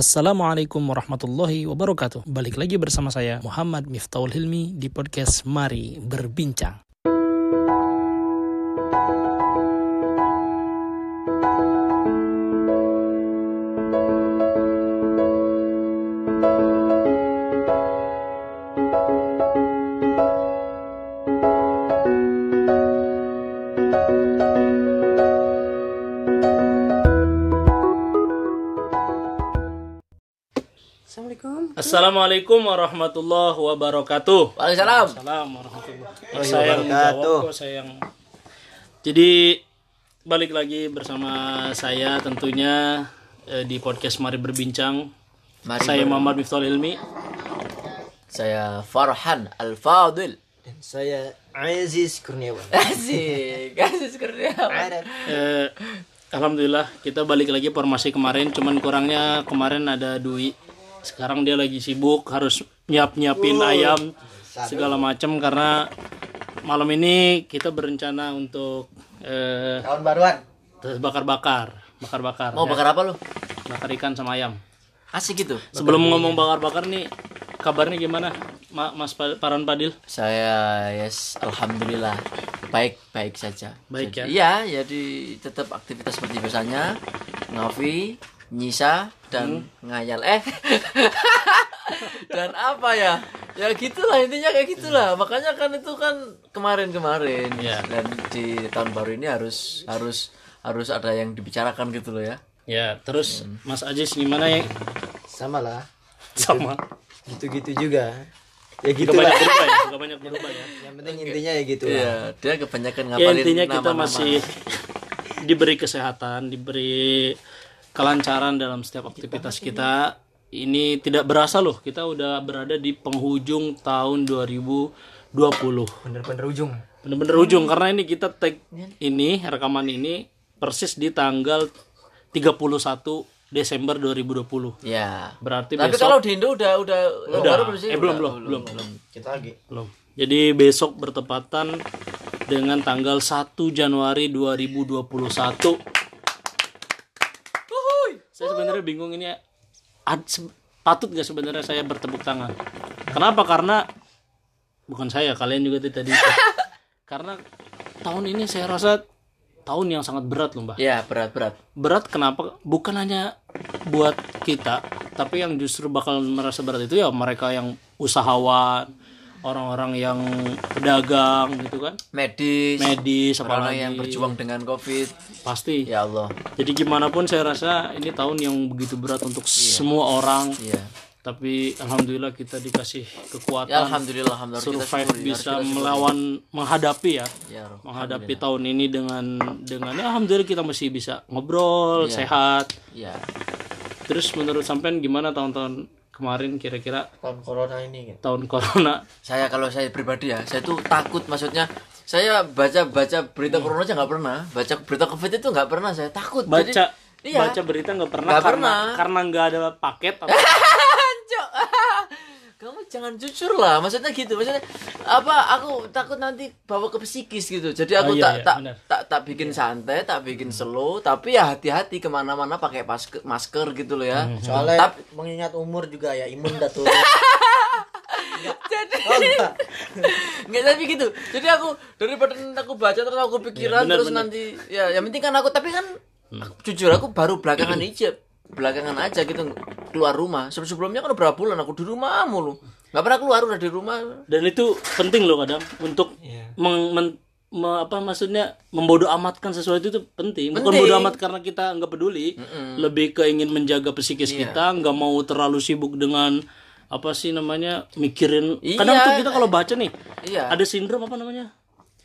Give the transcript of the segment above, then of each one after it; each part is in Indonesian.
Assalamualaikum warahmatullahi wabarakatuh. Balik lagi bersama saya Muhammad Miftahul Hilmi di podcast Mari Berbincang. Assalamualaikum. Warahmatullahi wabarakatuh. Waalaikumsalam. Assalamualaikum warahmatullahi Warahmatullahi Saya yang wabarakatuh. jawab kok, saya yang Jadi balik lagi bersama saya tentunya eh, di podcast Mari Berbincang. Mari saya ber- Muhammad Miftahul Ilmi. Saya Farhan Al-Fadil. Dan saya Aziz Kurniawan. Asik. Aziz Kurniawan. Eh, Alhamdulillah kita balik lagi formasi kemarin cuman kurangnya kemarin ada Dwi sekarang dia lagi sibuk harus nyiap nyiapin ayam segala macam karena malam ini kita berencana untuk eh, Tahun baruan. terus bakar-bakar bakar-bakar Mau ya. bakar apa lu? bakar ikan sama ayam Asik gitu. sebelum ngomong bakar-bakar nih kabarnya gimana Ma- Mas Pa- Paran Padil Saya yes, alhamdulillah baik baik saja. Baik Jadi, Iya, jadi tetap aktivitas seperti biasanya. Ngopi, nyisa dan ngayal. Eh. dan apa ya? Ya gitulah intinya kayak gitulah. Makanya kan itu kan kemarin-kemarin Iya. dan di tahun baru ini harus harus harus ada yang dibicarakan gitu loh ya. ya terus Mas Ajis gimana ya Sama lah. sama Gitu-gitu juga. Ya gitu banyak berubah ya gak banyak berubah ya Yang penting intinya ya gitu lah. Iya, dia kebanyakan ya ngapalin intinya kita nama-nama. masih diberi kesehatan diberi kelancaran dalam setiap aktivitas kita. Ini tidak berasa loh kita udah berada di penghujung tahun 2020 Bener-bener ujung. bener-bener ujung karena ini kita tag ini rekaman ini persis di tanggal 31 Desember 2020 Ya. berarti Tapi besok kalau di Indo udah udah udah baru belum sih? eh, belum belum belum belum Kita lagi. belum. Jadi besok bertepatan dengan tanggal 1 Januari 2021 saya sebenarnya bingung ini ad- se- patut gak sebenarnya saya bertepuk tangan? Kenapa? Karena bukan saya kalian juga tadi. Karena tahun ini saya rasa tahun yang sangat berat loh mbak Ya, berat-berat. berat kenapa? Bukan hanya buat kita tapi yang justru bakal merasa berat itu ya mereka yang usahawan orang-orang yang pedagang gitu kan Medis, medis orang apalagi yang berjuang dengan Covid. pasti Ya Allah. jadi gimana pun saya rasa ini tahun yang begitu berat untuk semua orang Iya. tapi alhamdulillah kita dikasih kekuatan Ya alhamdulillah, alhamdulillah kita survive syukuri, harus bisa kita syukuri. melawan menghadapi ya Ya, menghadapi tahun ini dengan dengan ya alhamdulillah kita masih bisa ngobrol sehat Ya. Terus menurut sampean gimana tahun-tahun kemarin kira-kira Tahun corona ini kan. tahun corona? Saya kalau saya pribadi ya, saya tuh takut maksudnya saya baca-baca berita corona aja nggak pernah, baca berita covid itu nggak pernah saya takut. Baca Jadi, iya. baca berita nggak pernah karena pernah. karena nggak ada paket atau. Kamu jangan jujur lah, maksudnya gitu. Maksudnya apa? Aku takut nanti bawa ke psikis gitu. Jadi aku Oh, iya, tak iya, tak, tak tak bikin santai, tak bikin slow. Tapi ya hati-hati ke mana-mana pakai masker, masker gitu loh ya. Hmm. Soalnya Tapi- mengingat umur juga ya imun udah turun. Jadi Oh, enggak. nggak tapi gitu. Jadi aku daripada aku baca terus aku pikiran Iya, benar, terus benar. nanti ya yang penting kan aku tapi kan jujur aku baru belakangan aja belakangan aja gitu keluar rumah. Sebelum sebelumnya kan udah berapa bulan aku di rumah mulu. Nggak pernah keluar udah di rumah. dan itu penting loh kadang untuk Iya. meng- men- me- apa maksudnya membodoh amatkan sesuatu itu penting. Bukan Penting. bodoh amat karena kita nggak peduli, lebih ke ingin menjaga psikis Iya. kita, nggak mau terlalu sibuk dengan apa sih namanya mikirin. Iya. Kadang tuh kita kalau baca nih Iya. ada sindrom apa namanya?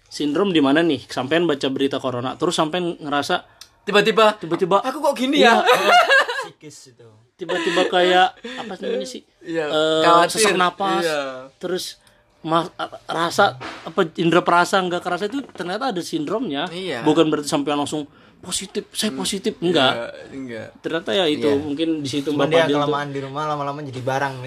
Sindrom di mana nih? Sampean baca berita corona, terus sampean ngerasa Tiba-tiba tiba-tiba aku kok gini ya? Psikis itu. tiba-tiba kayak apa namanya sih? Iya, Eh, khawatir. sesak napas. Iya. Terus mas, rasa apa indera perasa nggak kerasa itu ternyata ada sindromnya. Iya. Bukan berarti sampai langsung positif, saya positif enggak. Ya, enggak. Ternyata ya itu mungkin di situ Cuman Mbak dia tuh. kelamaan di rumah lama-lama jadi barang.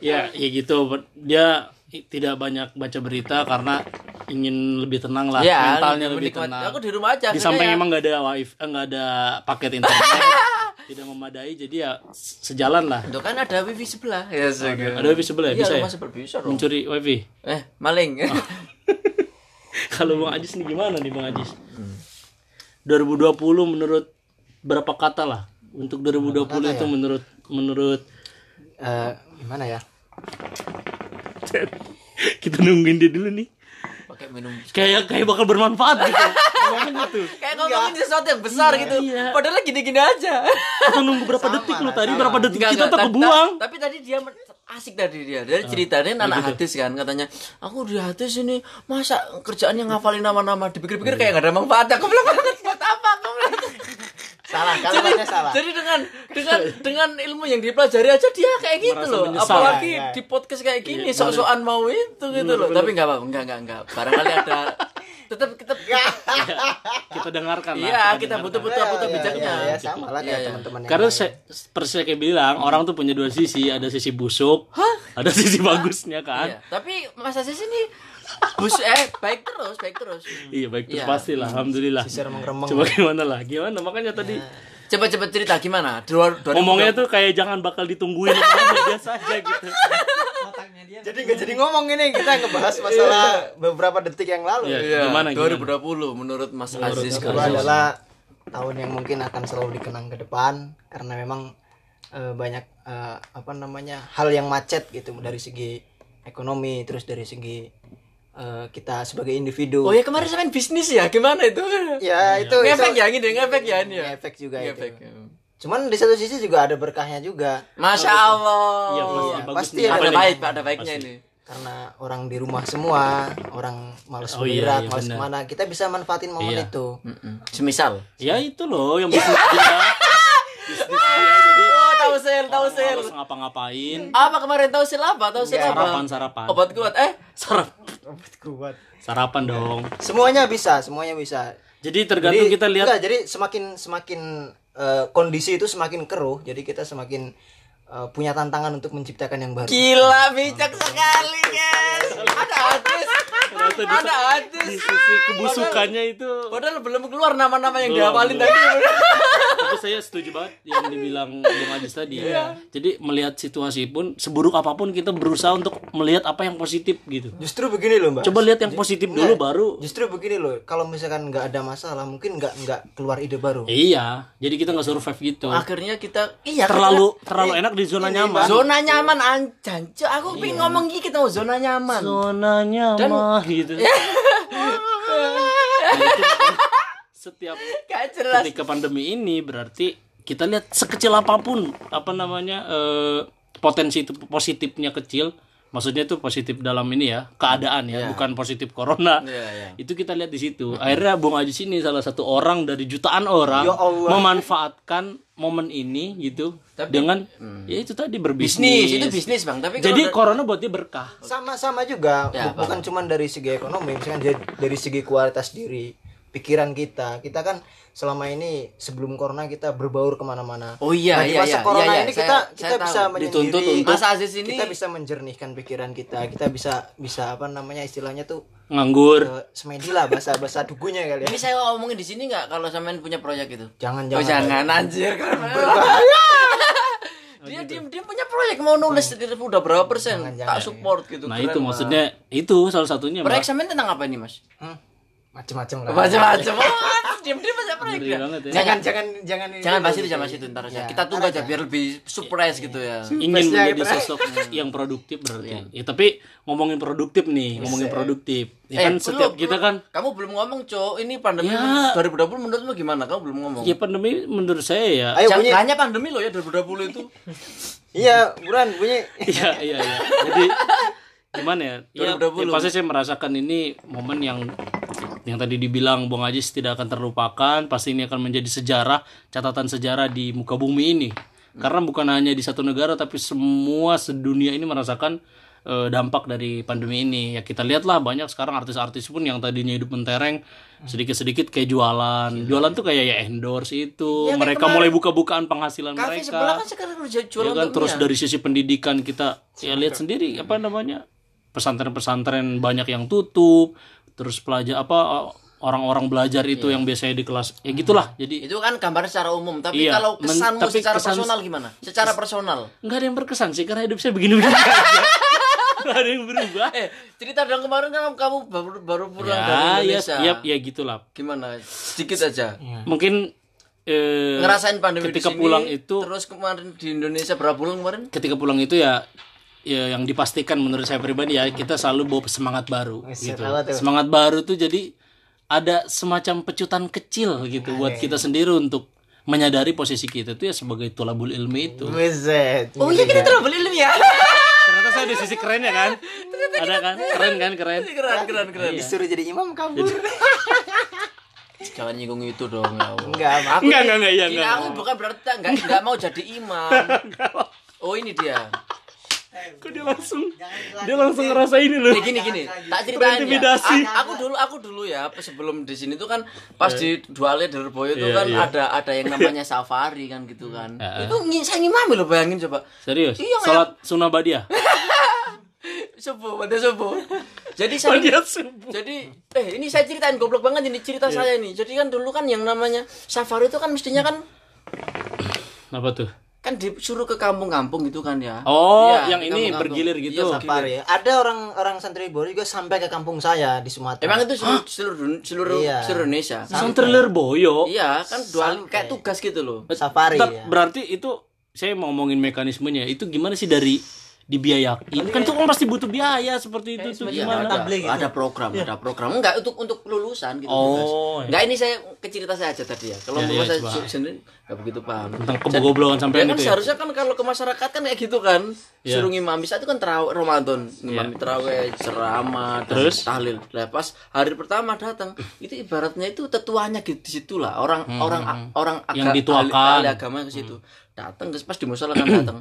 Ya, ya gitu. Dia tidak banyak baca berita karena ingin lebih tenang lah Ya, mentalnya lebih tenang Aku di rumah aja. di samping ya. emang nggak ada wifi eh, nggak ada paket internet tidak memadai jadi ya se- sejalan lah Itu kan ada wifi sebelah. Ya, segar. ada wifi sebelah ya Iya, bisa ya rumah sebelah bisa dong. mencuri wifi Eh, maling. kalau bang Ajis nih gimana nih bang Ajis Hmm. 2020 menurut berapa kata lah untuk 2020 itu menurut menurut Eh, gimana ya? Kita nungguin dia dulu nih Pakai minum. kayak kayak bakal bermanfaat gitu ngomongin gitu Kayak ngomongin sesuatu yang besar gitu. iya. Padahal gini-gini aja. kita nunggu berapa detik lu tadi berapa detik Enggak, kita tak Ta- kebuang ta- Tapi tadi dia asik tadi dia. Dari ceritanya anak hadis kan katanya, aku di hadis ini masa kerjaan yang ngafalin nama-nama dipikir-pikir kayak gak ada manfaatnya. Aku bilang buat apa? Salah, jadi, kalimatnya salah. jadi dengan dengan dengan ilmu yang dipelajari aja dia kayak gitu Merasa loh. menyesal. Apalagi Ya, ya. di podcast kayak gini sok-sokan mau itu gitu loh. Tapi enggak apa enggak enggak enggak. Barangkali ada tetap tetap kita dengarkan lah Iya, kita butuh butuh butuh Ya, bijaknya. ya, ya, sama lah Iya, kayak iya. teman-teman yang karena saya persis kayak bilang orang tuh punya dua sisi ada sisi busuk ada sisi bagusnya kan Iya, tapi Mas Aziz ini bus eh baik terus, baik terus. iya baik terus Iya. pasti lah alhamdulillah Sisir remeng-remeng. coba gimana lah gimana makanya tadi Coba coba cerita gimana? Dua, dua ngomongnya tuh kayak jangan bakal ditungguin biasa aja gitu Jadi nggak jadi ngomong ini kita ngebahas masalah beberapa detik yang lalu. Iya, Iya, gimana, gimana? 2020 menurut Mas Aziz Itu kan. adalah tahun yang mungkin akan selalu dikenang ke depan karena memang eh, banyak eh, apa namanya hal yang macet gitu dari segi ekonomi terus dari segi eh, kita sebagai individu. Oh ya kemarin saya main bisnis ya, gimana itu? Ya itu Ngefek itu ya, ini ngefek ya ini ya. ngefek juga Ngefek. itu. Cuman di satu sisi juga ada berkahnya juga Masya Allah. iya pasti Iya, bagus pasti ada baik, ada baiknya ini. karena orang di rumah semua, orang males Oh, iya, bergerak, iya, males benar. ke mana, kita bisa manfaatin momen Iya. itu. Mm-mm. Semisal. ya itu loh yang bisnis dia bisnis dia jadi Oh, tahu sel, tahu sel. ngapa-ngapain Apa kemarin tahu sel apa? Tahu sel apa? sarapan sarapan Obat kuat. Eh, sarap Kuat. sarapan dong Semuanya bisa, semuanya bisa. jadi tergantung Jadi, kita lihat enggak, jadi semakin semakin eh, kondisi itu semakin keruh, jadi kita semakin eh, punya tantangan untuk menciptakan yang baru. gila bijak sekali, guys. Ada ternyata di, Ada di hadis. sisi kebusukannya itu Padahal belum keluar nama-nama yang dihafalin tadi. tapi saya setuju banget yang dibilang Bung Ajis tadi. Jadi melihat situasi pun seburuk apa pun kita berusaha untuk melihat apa yang positif gitu. Justru begini loh, Mbak. coba lihat yang positif dulu baru. Justru begini loh, kalau misalkan nggak ada masalah, mungkin nggak nggak keluar ide baru. iya. Jadi kita nggak survive gitu. Akhirnya kita iya terlalu terlalu enak di zona nyaman. zona nyaman anjan. Aku pengen ngomong gitu zona nyaman. zona nyaman gitu. Nah, itu setiap Gak jelas. ketika pandemi ini berarti kita lihat sekecil apa pun apa namanya eh, potensi itu positifnya kecil. Maksudnya itu positif dalam ini ya keadaan ya bukan positif corona. Iya, iya. itu kita lihat di situ. Akhirnya Bung Ajis ini salah satu orang dari jutaan orang Ya Allah. memanfaatkan momen ini gitu dengan ya itu tadi berbisnis. Bisnis, itu bisnis, Bang. Tapi jadi kalau corona buat dia berkah. Sama-sama juga, Ya, Bu- bukan cuma dari segi ekonomi, misalkan dari segi kualitas diri, pikiran kita. Kita kan selama ini sebelum corona kita berbaur ke mana-mana. Oh iya, Nah, di iya, masa iya, corona iya, iya. ini Saya- kita saya kita tahu. bisa Dituntut menyendiri, untuk- Aziz ini kita bisa menjernihkan pikiran kita, kita bisa bisa apa namanya istilahnya tuh nganggur. eh, semedi lah bahasa bahasa dugunya kali ya. ini saya ngomongin di sini nggak kalau sampean punya proyek itu? Jangan Oh jangan. jangan anjir karena dia dia dia punya proyek mau nulis dia udah berapa persen? Tak support gitu nah Keren itu maksudnya itu salah satunya proyek sampean tentang apa ini mas? Hmm, macem-macem lah. macam-macam oh, diam diam aja proyek ya. Jangan jangan jangan ini jangan bahas itu jangan bahas itu ntar aja Ya, kita tunggu aja biar lebih surprise gitu ya ingin menjadi sosok yang produktif berarti. Ya, tapi ngomongin produktif nih, ngomongin produktif. Ya Eh, kan setiap belum, kita kan kamu belum ngomong cok ini pandemi Ya. 2020 menurutmu gimana kamu belum ngomong ya pandemi menurut saya ya. Ayo Jangan bunyi. hanya pandemi loh ya 2020 itu Iya, buruan bunyi. Iya, iya, iya. Jadi gimana ya? Ya, 2020. ya pasti saya merasakan ini momen yang yang tadi dibilang Bung Ajis tidak akan terlupakan, pasti ini akan menjadi sejarah, catatan sejarah di muka bumi ini. Karena bukan hanya di satu negara tapi semua sedunia ini merasakan eh, dampak dari pandemi ini. Ya kita lihatlah banyak sekarang artis-artis pun yang tadinya hidup mentereng sedikit-sedikit kayak jualan. Jualan tuh kayak ya endorse itu. Ya, mereka kemarin mulai buka-bukaan penghasilan kafe mereka. sebelah kan sekarang udah jualan Ya kan terus dari sisi pendidikan kita ya lihat sendiri apa namanya pesantren-pesantren banyak yang tutup terus pelajar apa orang-orang belajar itu yang biasanya di kelas ya gitulah jadi Itu kan gambar secara umum, tapi Iya, kalau men- kesanmu tapi secara kesan- personal gimana? Secara personal. nggak ada yang berkesan sih karena hidup saya begini-begini aja nggak ada yang berubah Eh, cerita dong kemarin kan kamu baru baru pulang dari ya ya Indonesia. ya ya gitulah Gimana? Sedikit aja. mungkin eh, Ngerasain pandemi ketika di sini, pulang itu terus kemarin di Indonesia berapa bulan kemarin? ketika pulang itu ya ya yang dipastikan menurut saya pribadi ya kita selalu bawa semangat baru gitu semangat baru tuh jadi ada semacam pecutan kecil gitu buat kita sendiri untuk menyadari posisi kita tuh ya sebagai tulabul ilmi itu. Oh iya kita telah beli ilmu ya. ternyata saya di sisi keren ya kan ada kan keren kan keren keren keren keren. Disuruh jadi imam kabur. Jangan nyinggung itu dong ya. Enggak. Aku enggak enggak enggak iya enggak aku bukan berarti enggak enggak mau jadi imam. Oh ini dia. Kok dia langsung dia langsung ngerasa ini loh Nih gini gini, tak ceritain ya. Aku dulu aku dulu ya sebelum di sini tuh kan pas di Duale Derboyo itu Iya, kan iya. ada ada yang namanya safari kan gitu kan. Iya. Itu ngi- saya ngimami loh bayangin coba. serius Iya, salat sunnah badiah Subuh, pada subuh. Jadi saya jadi eh ini saya ceritain goblok banget ini cerita Iya. saya nih. Jadi kan dulu kan yang namanya safari itu kan mestinya kan apa tuh kan disuruh ke kampung-kampung gitu kan ya. oh Iya, yang ini bergilir gitu Iya, Safari. Ada orang-orang santri baru juga sampai ke kampung saya di Sumatera. Emang itu seluruh seluruh, seluruh, Iya. seluruh Indonesia. Santri Lerboyo Iya, kan dua kayak tugas gitu loh. Safari Bentar, ya. berarti itu saya mau ngomongin mekanismenya itu gimana sih dari dibiayain kan itu kan pasti butuh biaya seperti itu tuh Iya, gimana ada, ada program, ada program. Enggak untuk untuk lulusan gitu. Oh, iya. Enggak ini saya ke cerita saya aja tadi ya. Kalau Iya, mau iya, saya sendiri enggak begitu paham. tentang kebogoblokan Ya sampai kan itu ya seharusnya kan kalau ke masyarakat kan kayak gitu kan. Iya. Suruh ngimami itu kan terawih Ramadan, ngimami terawih, ceramah, Terus? tahlil. Lah pas hari pertama datang, itu ibaratnya itu tetuanya gitu di situ lah. Orang orang orang Hmm, Yang aga- dituakan. ahli, ahli agama ke situ. Datang terus pas di musola kan datang.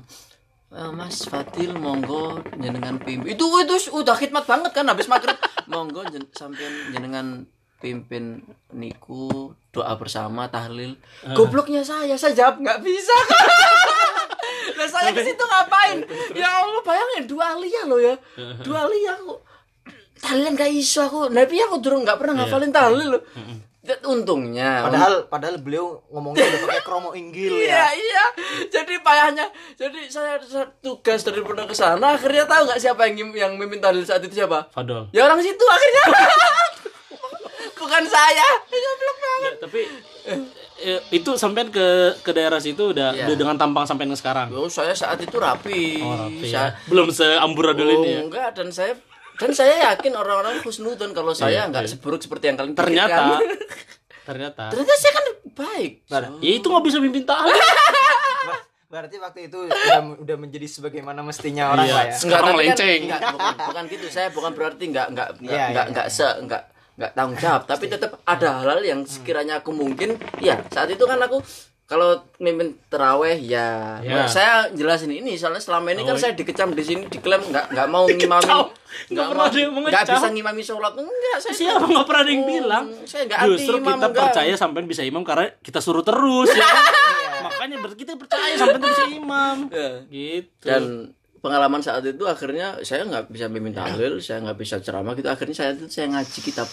"Eh, Mas Fadil monggo jenengan pimpin. Itu itu udah khidmat banget kan habis maghrib. monggo jen, sampean jenengan pimpin niku doa bersama tahlil. Eh. Gobloknya saya, saya jawab nggak bisa. Lah saya ke situ ngapain? Ya Allah bayangin dua alia loh ya. Dua alia kok tahlilan gak iso aku. Tapi aku durung nggak pernah ngafalin tahlil loh. Dan Untungnya Padahal padahal beliau ngomongnya udah pakai kromo inggil Iya ya. iya. Jadi payahnya. Jadi saya, saya tugas dari pernah ke sana. Akhirnya tahu nggak siapa yang yang mimpin tahlil saat itu siapa? Fadol Ya orang situ akhirnya. Bukan saya. Goblok banget. Ya, tapi eh, itu sampean ke ke daerah situ udah Iya. udah dengan tampang sampean ke sekarang Oh, saya saat itu rapi. oh, rapi Saya- ya. belum seamburadul Oh, ini ya enggak dan saya dan saya yakin orang-orang husnudon kalau saya enggak seburuk seperti yang kalian Iya, ternyata pikirkan. ternyata ternyata saya kan baik. ya itu nggak bisa mimpin Ber- Berarti waktu itu udah udah menjadi sebagaimana mestinya orang Iya. lah ya. Sekarang kan- enggak, bukan, bukan gitu. Saya bukan berarti enggak enggak enggak Iya, enggak, iya. enggak se enggak enggak tanggung jawab, tapi tetap ada hal-hal yang sekiranya aku mungkin ya saat itu kan aku kalau mimpin teraweh ya, Ya. saya jelasin ini soalnya selama ini kan Oh. saya dikecam di sini diklaim nggak nggak mau ngimami. Nggak pernah ada yang nggak bisa ngimami sholat. Enggak saya siapa? nggak pernah ada yang Hmm, bilang. Saya nggak justru imam, kita enggak. percaya sampean bisa imam karena kita suruh terus ya kan? makanya ber- kita percaya sampean tuh bisa imam. Ya. gitu. Dan pengalaman saat itu akhirnya saya nggak bisa mimpin tahlil saya nggak bisa ceramah gitu. Akhirnya saya itu saya ngaji kitab.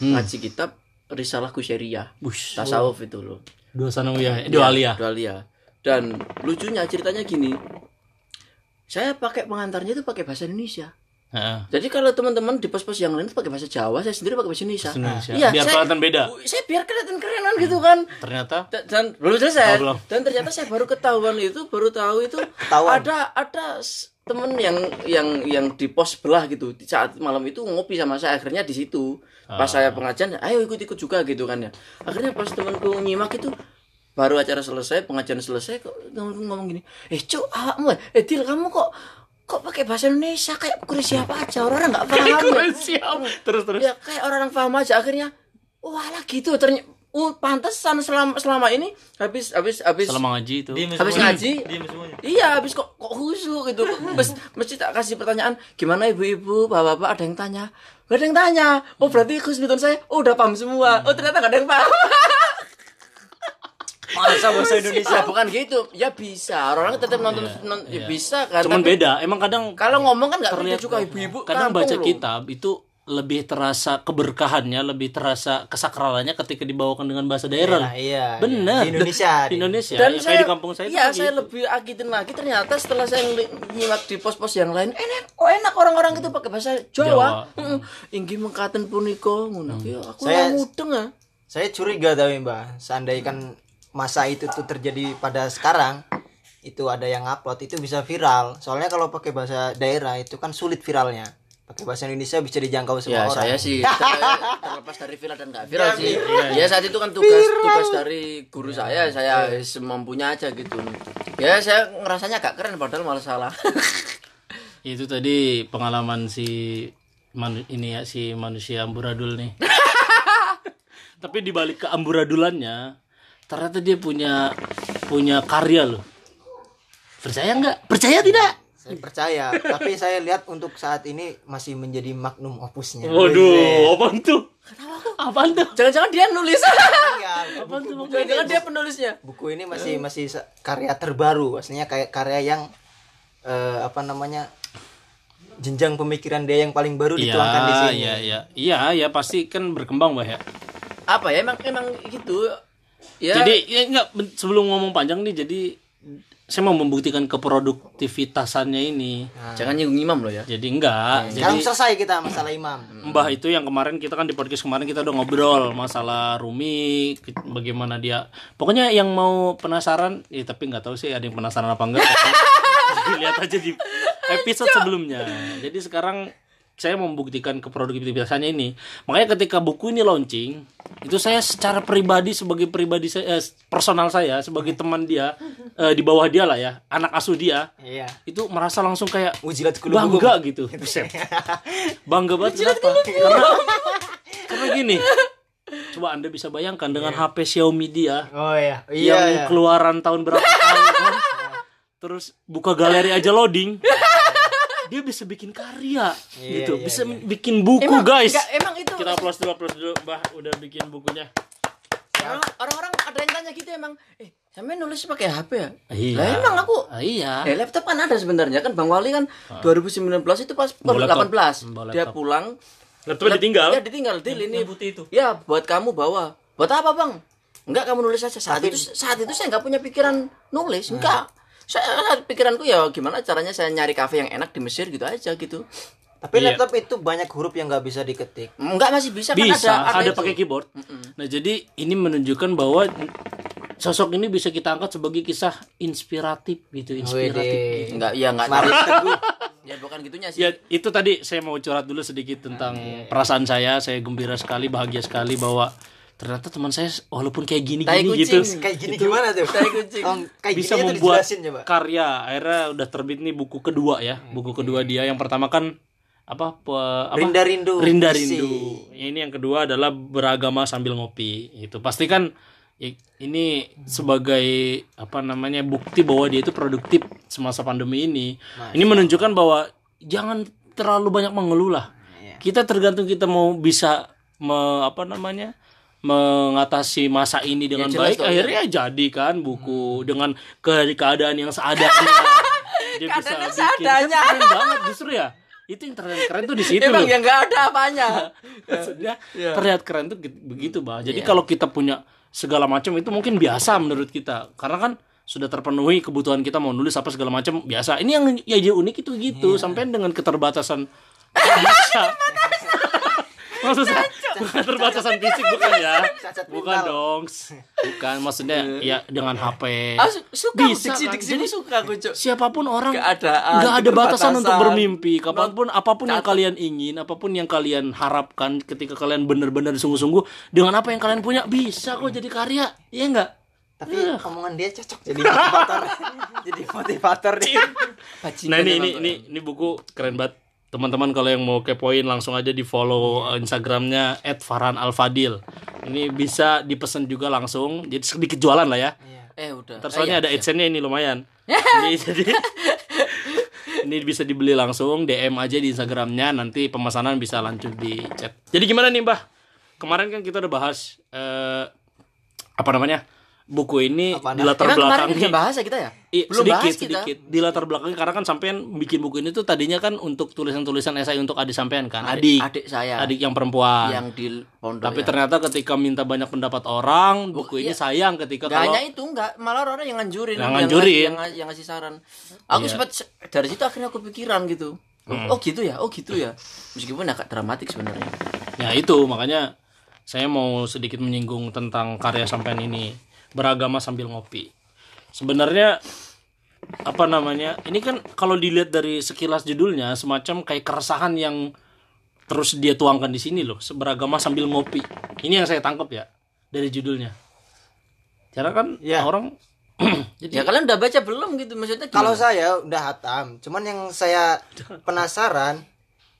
Ngaji kitab risalah kusyariah. Tasawuf itu loh dua sanawiyah dua aliyah dua aliyah. dan lucunya ceritanya gini saya pakai pengantarnya itu pakai bahasa Indonesia Heeh. jadi kalau teman-teman di pos-pos yang lain itu pakai bahasa Jawa saya sendiri pakai bahasa Indonesia, Indonesia. Iya, Biar saya- kelihatan beda. saya biar kelihatan kerenan gitu kan ternyata Da- dan belum selesai Oh, belum. dan ternyata saya baru ketahuan itu baru tahu itu Ketahuan. ada ada temen yang yang yang di pos sebelah gitu. Di saat malam itu ngopi sama saya akhirnya di situ. Pas saya pengajian ayo ikut ikut juga gitu kan ya. Akhirnya pas temanku nyimak itu baru acara selesai pengajian selesai kok ngomong, ngomong gini eh cuk awakmu eh Dil kamu kok kok pakai bahasa Indonesia? Kayak kuris siapa aja? Orang nggak paham ya. siap terus terus. Ya kayak orang paham aja. Akhirnya wah lah gitu. Ternyata uh, pantesan selama selama ini habis habis habis selama ngaji itu. Habis ngaji. Iya habis kok kok khusyuk gitu. Mes- mesti tak kasih pertanyaan gimana ibu-ibu bapak-bapak ada yang tanya? Gak ada yang tanya. Oh berarti khusnudon saya? Oh udah paham semua. Oh ternyata gak ada yang paham. Masa bahasa Indonesia? bukan gitu. Ya bisa. Orang tetap nonton non- ya bisa kan cuman Tapi beda. Emang kadang kalau ngomong kan nggak beda terlihat juga ibu-ibu kadang baca loh. kitab itu lebih terasa keberkahannya, lebih terasa kesakralannya ketika dibawakan dengan bahasa daerah. Nah, iya. Bener. Di Indonesia. Di Indonesia. Dan ya, saya, kayak di kampung saya iya, saya gitu. lebih akitin lagi ternyata setelah saya nyimak di pos-pos yang lain, enak, oh enak orang-orang itu pakai bahasa Jawa. Heeh. Inggih mengkaten punika ngono. Ya, aku Saya- saya... mudeng ah. Saya curiga tapi Mbak, seandainya kan masa itu tuh terjadi pada sekarang, itu ada yang upload itu bisa viral. Soalnya kalau pakai bahasa daerah itu kan sulit viralnya. Pakai bahasa Indonesia bisa dijangkau semua Ya, orang. saya sih ter- terlepas dari viral dan nggak viral sih. Ya saat itu kan tugas tugas dari guru saya, saya semampunya aja gitu. Ya saya ngerasanya agak keren padahal malah salah. Itu tadi pengalaman si manu- ini ya si manusia amburadul nih. Tapi di balik keamburadulannya, ternyata dia punya punya karya loh. Percaya nggak? Percaya tidak? Saya percaya, tapi saya lihat untuk saat ini masih menjadi magnum opusnya. Waduh, apaan tuh? Apaan tuh? Jangan-jangan dia nulis. Iya, buku, Jangan-jangan dia penulisnya. buku ini masih masih karya terbaru, maksudnya kayak karya yang eh, apa namanya jenjang pemikiran dia yang paling baru Iya, dituangkan di sini. iya, iya. Iya, ya pasti kan berkembang, Bah ya. Apa ya emang emang gitu. Ya. Jadi ya enggak sebelum ngomong panjang nih jadi saya mau membuktikan keproduktivitasannya ini. jangan nyinggung imam loh ya. Jadi enggak. Sekarang Jadi selesai kita masalah imam. Mbah itu yang kemarin kita kan di podcast kemarin kita udah ngobrol masalah Rumi bagaimana dia. Pokoknya yang mau penasaran, ya tapi nggak tahu sih ada yang penasaran apa enggak. Lihat aja di episode sebelumnya. Jadi sekarang saya membuktikan keproduktivitasannya ini. Makanya ketika buku ini launching, itu saya secara pribadi sebagai pribadi saya eh, personal saya sebagai teman dia eh, di bawah dia lah ya, anak asuh dia, Iya. itu merasa langsung kayak Ujilat bangga gitu bangga banget kenapa karena karena gini coba anda bisa bayangkan dengan HP Xiaomi dia Oh iya. yang Iya, iya. keluaran tahun berapa tahun kan terus buka galeri aja loading dia bisa bikin karya. Iya, gitu. iya, bisa iya. bikin buku Emang guys. enggak, emang itu kita applause dulu applause dulu mbah udah bikin bukunya. Orang- orang-orang ada yang tanya gitu emang, eh sampe nulis pakai HP ya? Iya. Lah emang aku. Ah, iya. Eh, laptop kan ada sebenarnya. Kan Bang Wali kan 2019 itu pas Bawa laptop. 18 Bawa dia laptop. pulang. Laptopnya ditinggal? Ya ditinggal. Deal ini putih itu. Ya buat kamu bawa. Buat apa bang? Enggak kamu nulis aja. Saat itu saat itu saya nggak punya pikiran nulis. Enggak saya pikiranku ya gimana caranya saya nyari kafe yang enak di Mesir gitu aja gitu Tapi Iya. laptop itu banyak huruf yang nggak bisa diketik. enggak masih bisa, kan bisa ada ada, itu. pakai keyboard nah jadi ini menunjukkan bahwa sosok ini bisa kita angkat sebagai kisah inspiratif gitu inspiratif Wede. enggak ya teguh. ya bukan gitunya sih ya itu tadi saya mau curhat dulu sedikit tentang perasaan saya saya gembira sekali bahagia sekali bahwa ternyata teman saya walaupun kayak gini Tai gini kucing. gitu Kayak gini gimana tuh? Tai kucing. Tolong, kayak bisa gini membuat coba. karya akhirnya udah terbit nih buku kedua ya buku kedua dia yang pertama kan apa, pe- apa? Rinda Rindu. Rinda. Rindu. Ini yang kedua adalah beragama sambil ngopi. Itu pasti kan ini sebagai apa namanya bukti bahwa dia itu produktif semasa pandemi ini. Ini menunjukkan bahwa jangan terlalu banyak mengeluh lah. Iya. Kita tergantung kita mau bisa me- apa namanya mengatasi masa ini dengan jelas baik akhirnya jadi kan buku dengan ke keadaan yang seadanya. Dia bisa bikin. Kan seadanya. keren banget justru ya. Itu yang keren keren tuh di situ emang loh. yang enggak ada apanya. Maksudnya terlihat keren tuh gitu- begitu bah jadi kalau kita punya segala macam itu mungkin biasa menurut kita. Karena kan sudah terpenuhi kebutuhan kita mau nulis apa segala macam biasa. Ini yang ya unik itu gitu. Sampai dengan keterbatasan bisa maksud saya bukan keterbatasan fisik bukan ya? Bukan dong. Bukan maksudnya ya dengan HP ah, su- suka Bisa, diksi kan? diksi Jadi- suka aku Cuk. siapa pun orang nggak ada batasan untuk bermimpi. Kapan pun apa pun yang kalian ingin apa pun yang kalian harapkan ketika kalian benar-benar sungguh-sungguh dengan apa yang kalian punya bisa kok jadi karya. Iya enggak Tapi omongan dia cocok jadi motivator. jadi motivator. Bajingan nah ini ini ini buku keren banget teman-teman kalau yang mau kepoin langsung aja di follow uh, instagramnya @farhanalfadil ini bisa dipesan juga langsung. Jadi sedikit jualan lah ya. Eh udah. Ntar soalnya Eh, ada iya, adsense-nya ini lumayan. ini jadi ini bisa dibeli langsung DM aja di Instagramnya. Nanti pemesanan bisa lanjut di chat. Jadi gimana nih Mbah? Kemarin kan kita udah bahas eh, apa namanya buku ini di latar Emang kemarin belakangnya udah bahasa kita ya? Iya, Belum sedikit bahas kita. sedikit di latar belakangnya karena kan sampean bikin buku ini tuh tadinya kan untuk tulisan-tulisan esai untuk adik sampean kan adik Adik saya adik yang perempuan yang di pondok tapi ya. ternyata ketika minta banyak pendapat orang buku ini sayang ketika Gak kalau hanya itu enggak, malah orang yang nganjurin, Yang nganjurin. yang, yang, yang ngasih saran. Aku sempat dari situ akhirnya aku pikiran gitu. Hmm. Oh gitu ya, oh gitu ya. Meskipun agak dramatik sebenarnya. ya itu makanya saya mau sedikit menyinggung tentang karya sampean ini beragama sambil ngopi sebenarnya apa namanya ini kan kalau dilihat dari sekilas judulnya semacam kayak keresahan yang terus dia tuangkan di sini loh beragama sambil ngopi ini yang saya tangkap ya dari judulnya cara kan Ya. orang jadi Ya kalian udah baca belum gitu maksudnya Kalau gimana? saya udah hatam, cuman yang saya penasaran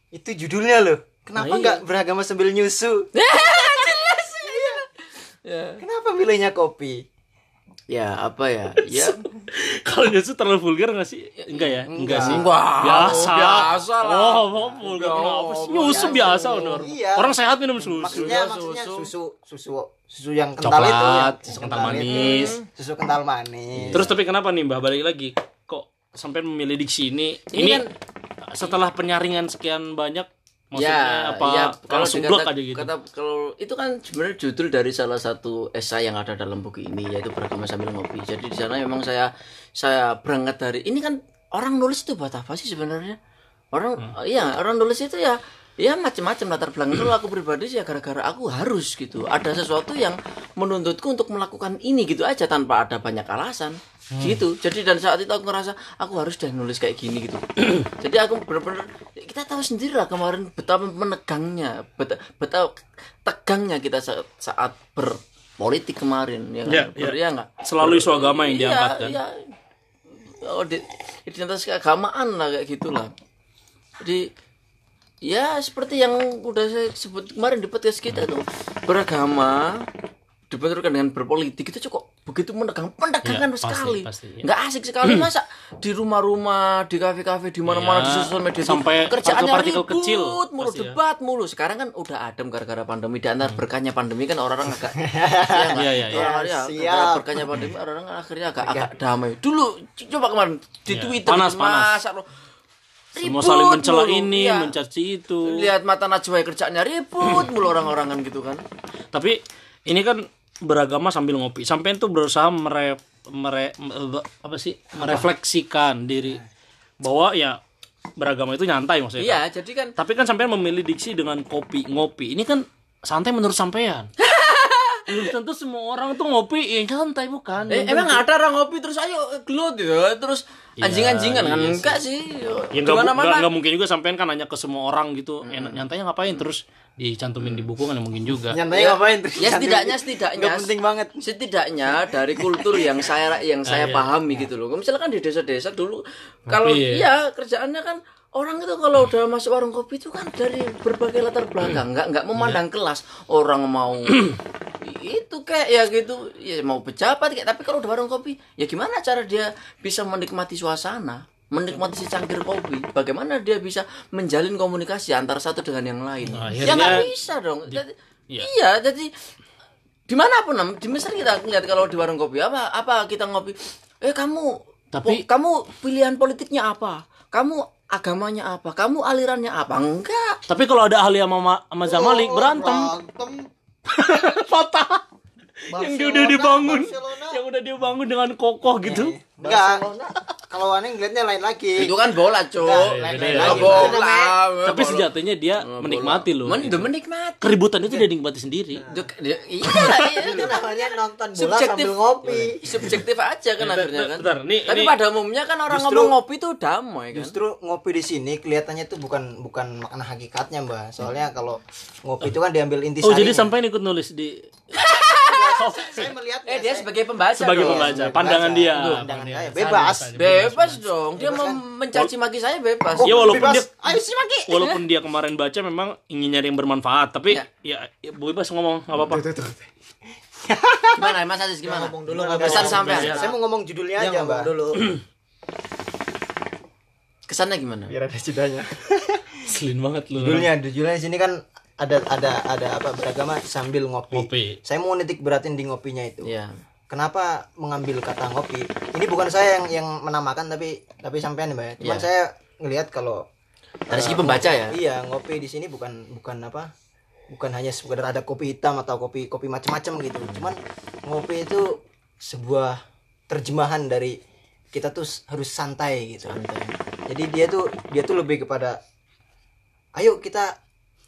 itu judulnya loh. Kenapa nggak beragama sambil nyusu? ya. Kenapa milihnya kopi? ya apa ya? Ya kalau nyusu terlalu vulgar nggak sih enggak ya enggak, sih Enggak. biasa Biasa lah. oh oh, vulgar kenapa sih nyusu biasa bener Iya. orang sehat minum susu Maksudnya maksudnya susu susu susu yang kental Coklat, itu ya. susu kental manis. Susu kental manis. Terus tapi kenapa nih Mbah balik lagi kok sampai memilih diksi ini? Ini Ini, kan- setelah penyaringan sekian banyak maksudnya ya, apa ya, kalau langsung dikata- blok aja gitu. kata kalau itu kan sebenarnya judul dari salah satu esai yang ada dalam buku ini yaitu beragama sambil ngopi. Jadi di sana memang saya saya berangkat dari ini kan orang nulis itu buat apa sih sebenarnya? Orang Hmm. iya, orang nulis itu ya ya macam-macam latar belakang kalau aku pribadi sih ya gara-gara aku harus gitu ada sesuatu yang menuntutku untuk melakukan ini gitu aja tanpa ada banyak alasan Hmm. gitu jadi dan saat itu aku ngerasa aku harus deh nulis kayak gini gitu jadi aku bener-bener kita tahu sendiri lah kemarin betapa menegangnya bet- betapa tegangnya kita saat, saat berpolitik kemarin ya kan? Ya, Ber- ya. ya nggak? Selalu isu agama yang Iya, diangkat kan. iya. oh di, identitas keagamaan lah kayak gitulah jadi ya seperti yang udah saya sebut kemarin di podcast kita tuh beragama dibenturkan dengan berpolitik itu cukup begitu menegang pendekatan Ya, sekali pasti, ya. nggak asik sekali masa di rumah-rumah di kafe-kafe di mana-mana Ya, di sosial media itu sampai kerjaannya partikel-partikel ribut kecil, mulu pasti ya. debat mulu sekarang kan udah adem gara-gara pandemi dan Hmm. berkahnya pandemi kan orang-orang agak ya? Iya, iya, iya. Orang- ya, Siap. gara-gara berkahnya pandemi orang akhirnya agak agak damai dulu coba kemarin di Iya. Twitter Panas, gitu, panas. masa lo Semua ribut saling mencela ini, Iya. mencaci itu. lihat mata Najwa kerjaannya ribut mulu orang-orang kan gitu kan Tapi ini kan beragama sambil ngopi. Sampai itu berusaha mere, mere, me- apa sih? merefleksikan diri bahwa ya beragama itu nyantai maksudnya. iya jadi kan Tapi kan sampean memilih diksi dengan kopi, ngopi. Ini kan santai menurut sampean. Belum tentu semua orang tuh ngopi ya santai bukan. Eh, emang ada orang ngopi terus ayo gelut ya terus anjing-anjingan kan iya enggak sih ya di nggak bu- mana-mana nggak- nggak mungkin juga sampean kan nanya ke semua orang gitu. Enak nyantainya ngapain terus dicantumin di buku kan nggak mungkin juga. Nyantai Ya, ngapain terus? ya setidaknya setidaknya. Nggak penting banget. setidaknya dari kultur yang saya yang saya pahami gitu loh. Misalkan di desa-desa dulu kalau ya. iya kerjaannya kan orang itu kalau udah masuk warung kopi itu kan dari berbagai latar belakang. Nggak nggak memandang kelas. Orang mau itu kayak ya gitu. Ya mau pejabat kayak tapi kalau udah warung kopi ya gimana cara dia bisa menikmati suasana menikmati secangkir kopi bagaimana dia bisa menjalin komunikasi antara satu dengan yang lain? Ya akhirnya nggak bisa dong. Jadi- iya. iya jadi di mana pun nam di Mesir kita lihat kalau di warung kopi apa apa kita ngopi eh kamu Tapi- po- kamu pilihan politiknya apa? Kamu agamanya apa? Kamu alirannya apa? Enggak. Tapi kalau ada ahli sama, Ma- sama Zamalik berantem, Berantem. patah. Yang dia udah Barcelona, dibangun, Barcelona. yang udah dibangun dengan kokoh gitu. Enggak. Kalau aneh ngeliatnya lain lagi. itu kan bola cuk lain- lain Oh, lagi. bola Tapi sejatinya dia menikmati loh. Men, udah menikmati Keributan itu dia nikmati sendiri. Duk- dia- iya iya Itu namanya nonton bola Subjektif. sambil ngopi. subjektif aja kan akhirnya kan bentar, nih- tapi ini- pada umumnya kan orang Justru- ngomong ngopi tuh damai kan Justru ngopi di sini kelihatannya itu bukan bukan makna hakikatnya, Mbak. Soalnya kalau ngopi itu kan diambil inti Oh, jadi sampai ikut nulis di saya melihat eh dia sebagai pembaca sebagai dong. pembaca, pandangan dia. Pandangan saya bebas. Bebas dong, dia mau mencaci maki saya bebas. Ya walaupun bebas. dia Ayo sih maki. walaupun dia kemarin baca memang ingin nyari yang bermanfaat, tapi Ya. ya, ya bebas ngomong nggak apa-apa. Gimana Mas Aziz gimana? Ngomong dulu Kesan sampean. Saya mau ngomong judulnya aja, Mbak. dulu. Kesannya gimana? Biar ada jedanya. Selin banget lu. Judulnya, judulnya di sini kan ada ada ada apa beragama sambil ngopi. Ngopi. Saya mau nitik beratin di ngopinya itu. Iya. kenapa mengambil kata ngopi ini bukan saya yang yang menamakan tapi tapi sampean mbak ya cuman Iya. saya ngelihat kalau dari segi pembaca ya iya ngopi di sini bukan bukan apa bukan hanya sekedar ada kopi hitam atau kopi kopi macam-macam gitu cuman ngopi itu sebuah terjemahan dari kita tuh harus santai gitu jadi dia tuh dia tuh lebih kepada ayo kita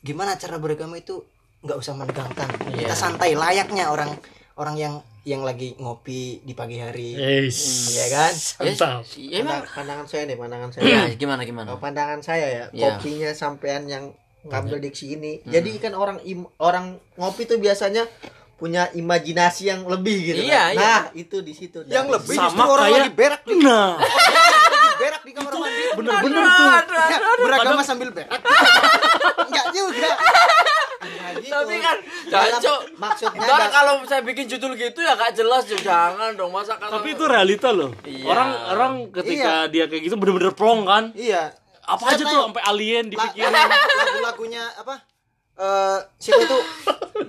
gimana cara beragama itu nggak usah menegangkan. Iya. kita santai layaknya orang orang yang yang lagi ngopi di pagi hari. Yes. Iya kan? Mantap. ya emang. Pandang- pandangan saya nih pandangan saya. Ya gimana gimana? Kalau pandangan saya ya Iya. kopinya sampean yang ngambil diksi ini. Jadi kan orang im- orang ngopi tuh biasanya punya imajinasi yang lebih gitu Iya, kan. iya. nah itu di situ. Yang Dari- lebih Sama justru orang kayak- lagi berak di Nah, lagi berak di kamar mandi. bener-bener tuh. Ya, beragama sambil berak enggak juga gitu. tapi kan Dalam- Cok, maksudnya kalau saya bikin judul gitu ya gak jelas ya jangan dong masa kalau Tapi itu realita loh. Iya. Orang orang ketika dia kayak gitu bener-bener plong kan. iya Apa Saya aja tuh sampai alien dipikirin. lagu-lagunya apa eh siapa itu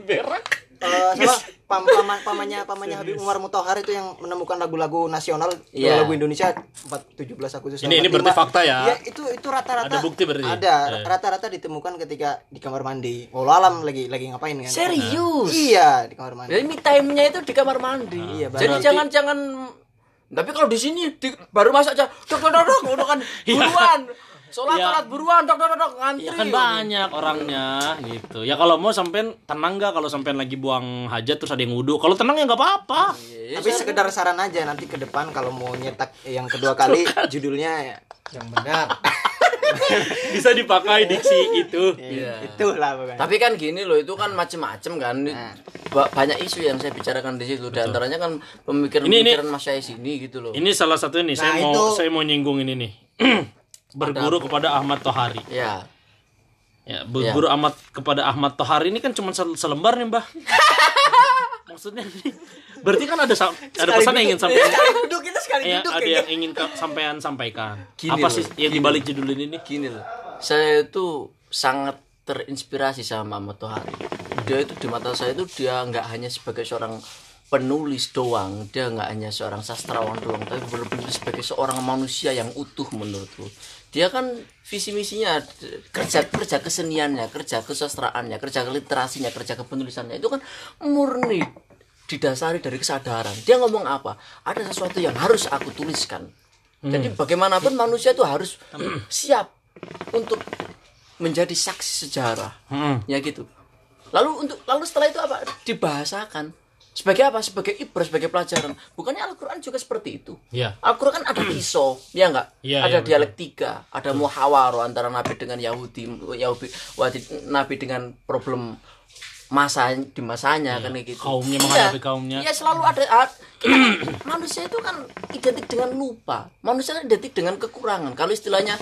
Berak. Eh, sama pam, paman, pamannya pamannya Habib Umar Mutohar itu yang menemukan lagu-lagu nasional Iya. lagu Indonesia 4, 17 Agustus Ini- ini 45. berarti fakta ya? Iya, itu itu rata-rata Ada bukti berarti? ada Eh. rata-rata ditemukan ketika di kamar mandi walau alam lagi lagi ngapain kan serius iya di kamar mandi Jadi me time-nya itu di kamar mandi. Iya, Jadi berarti- jangan jangan tapi kalau di sini di, baru masuk aja dok dok dok kan buruan. Sholat Iya. sholat buruan dok dok dok, dok ngantri. Ya kan banyak orangnya gitu. Ya kalau mau sampean tenang gak kalau sampean lagi buang hajat terus ada yang wudhu. Kalau tenang ya nggak apa-apa. tapi sekedar saran aja nanti ke depan kalau mau nyetak yang kedua kali judulnya ya yang benar Bisa dipakai diksi itu. Iya. itulah pokoknya Tapi kan gini loh, itu kan macem-macem kan. Ba- Banyak isu yang saya bicarakan di situ. Di antaranya kan pemikiran-pemikiran Mas Syai sini gitu loh. Ini salah satu nih. saya Nah, mau itu- saya mau nyinggung ini nih. Berguru kepada Ahmad Tohari. Ya. Ya, berguru Ahmad kepada Ahmad Tohari ini kan cuma sel- selembar nih, Mbah. Maksudnya nih, berarti kan ada ada pesan yang ingin sampaikan. Sekali duduk kita sekali Ya, duduk ada yang ingin ka- sampean sampaikan. Gini Apa loh, sih yang dibalik judul ini nih? Gini loh. Saya itu sangat terinspirasi sama Muhammad Tohari. Dia itu di mata saya itu dia nggak hanya sebagai seorang penulis doang, dia nggak hanya seorang sastrawan doang, tapi benar-benar sebagai seorang manusia yang utuh menurutku. Dia kan visi misinya kerja kerja keseniannya, kerja kesastraannya, kerja literasinya, kerja kepenulisannya itu kan murni didasari dari kesadaran. Dia ngomong apa? Ada sesuatu yang harus aku tuliskan. Jadi bagaimanapun manusia itu harus siap untuk menjadi saksi sejarah. Hmm. Ya gitu. Lalu untuk lalu setelah itu apa? Dibahasakan. Sebagai apa? Sebagai ibrah, sebagai pelajaran. Bukannya Al-Qur'an juga seperti itu. Ya. Al-Quran kan ada pisau, ya enggak? Iya, ada iya, betul. dialektika, ada muhawaro antara Nabi dengan Yahudi, Yahudi, Nabi dengan problem masa di masanya kan kayak gitu. Kaumnya menghadapi kaumnya. Iya selalu ada. ah, kan, manusia itu kan identik dengan lupa. Manusia kan identik dengan kekurangan. Kalau istilahnya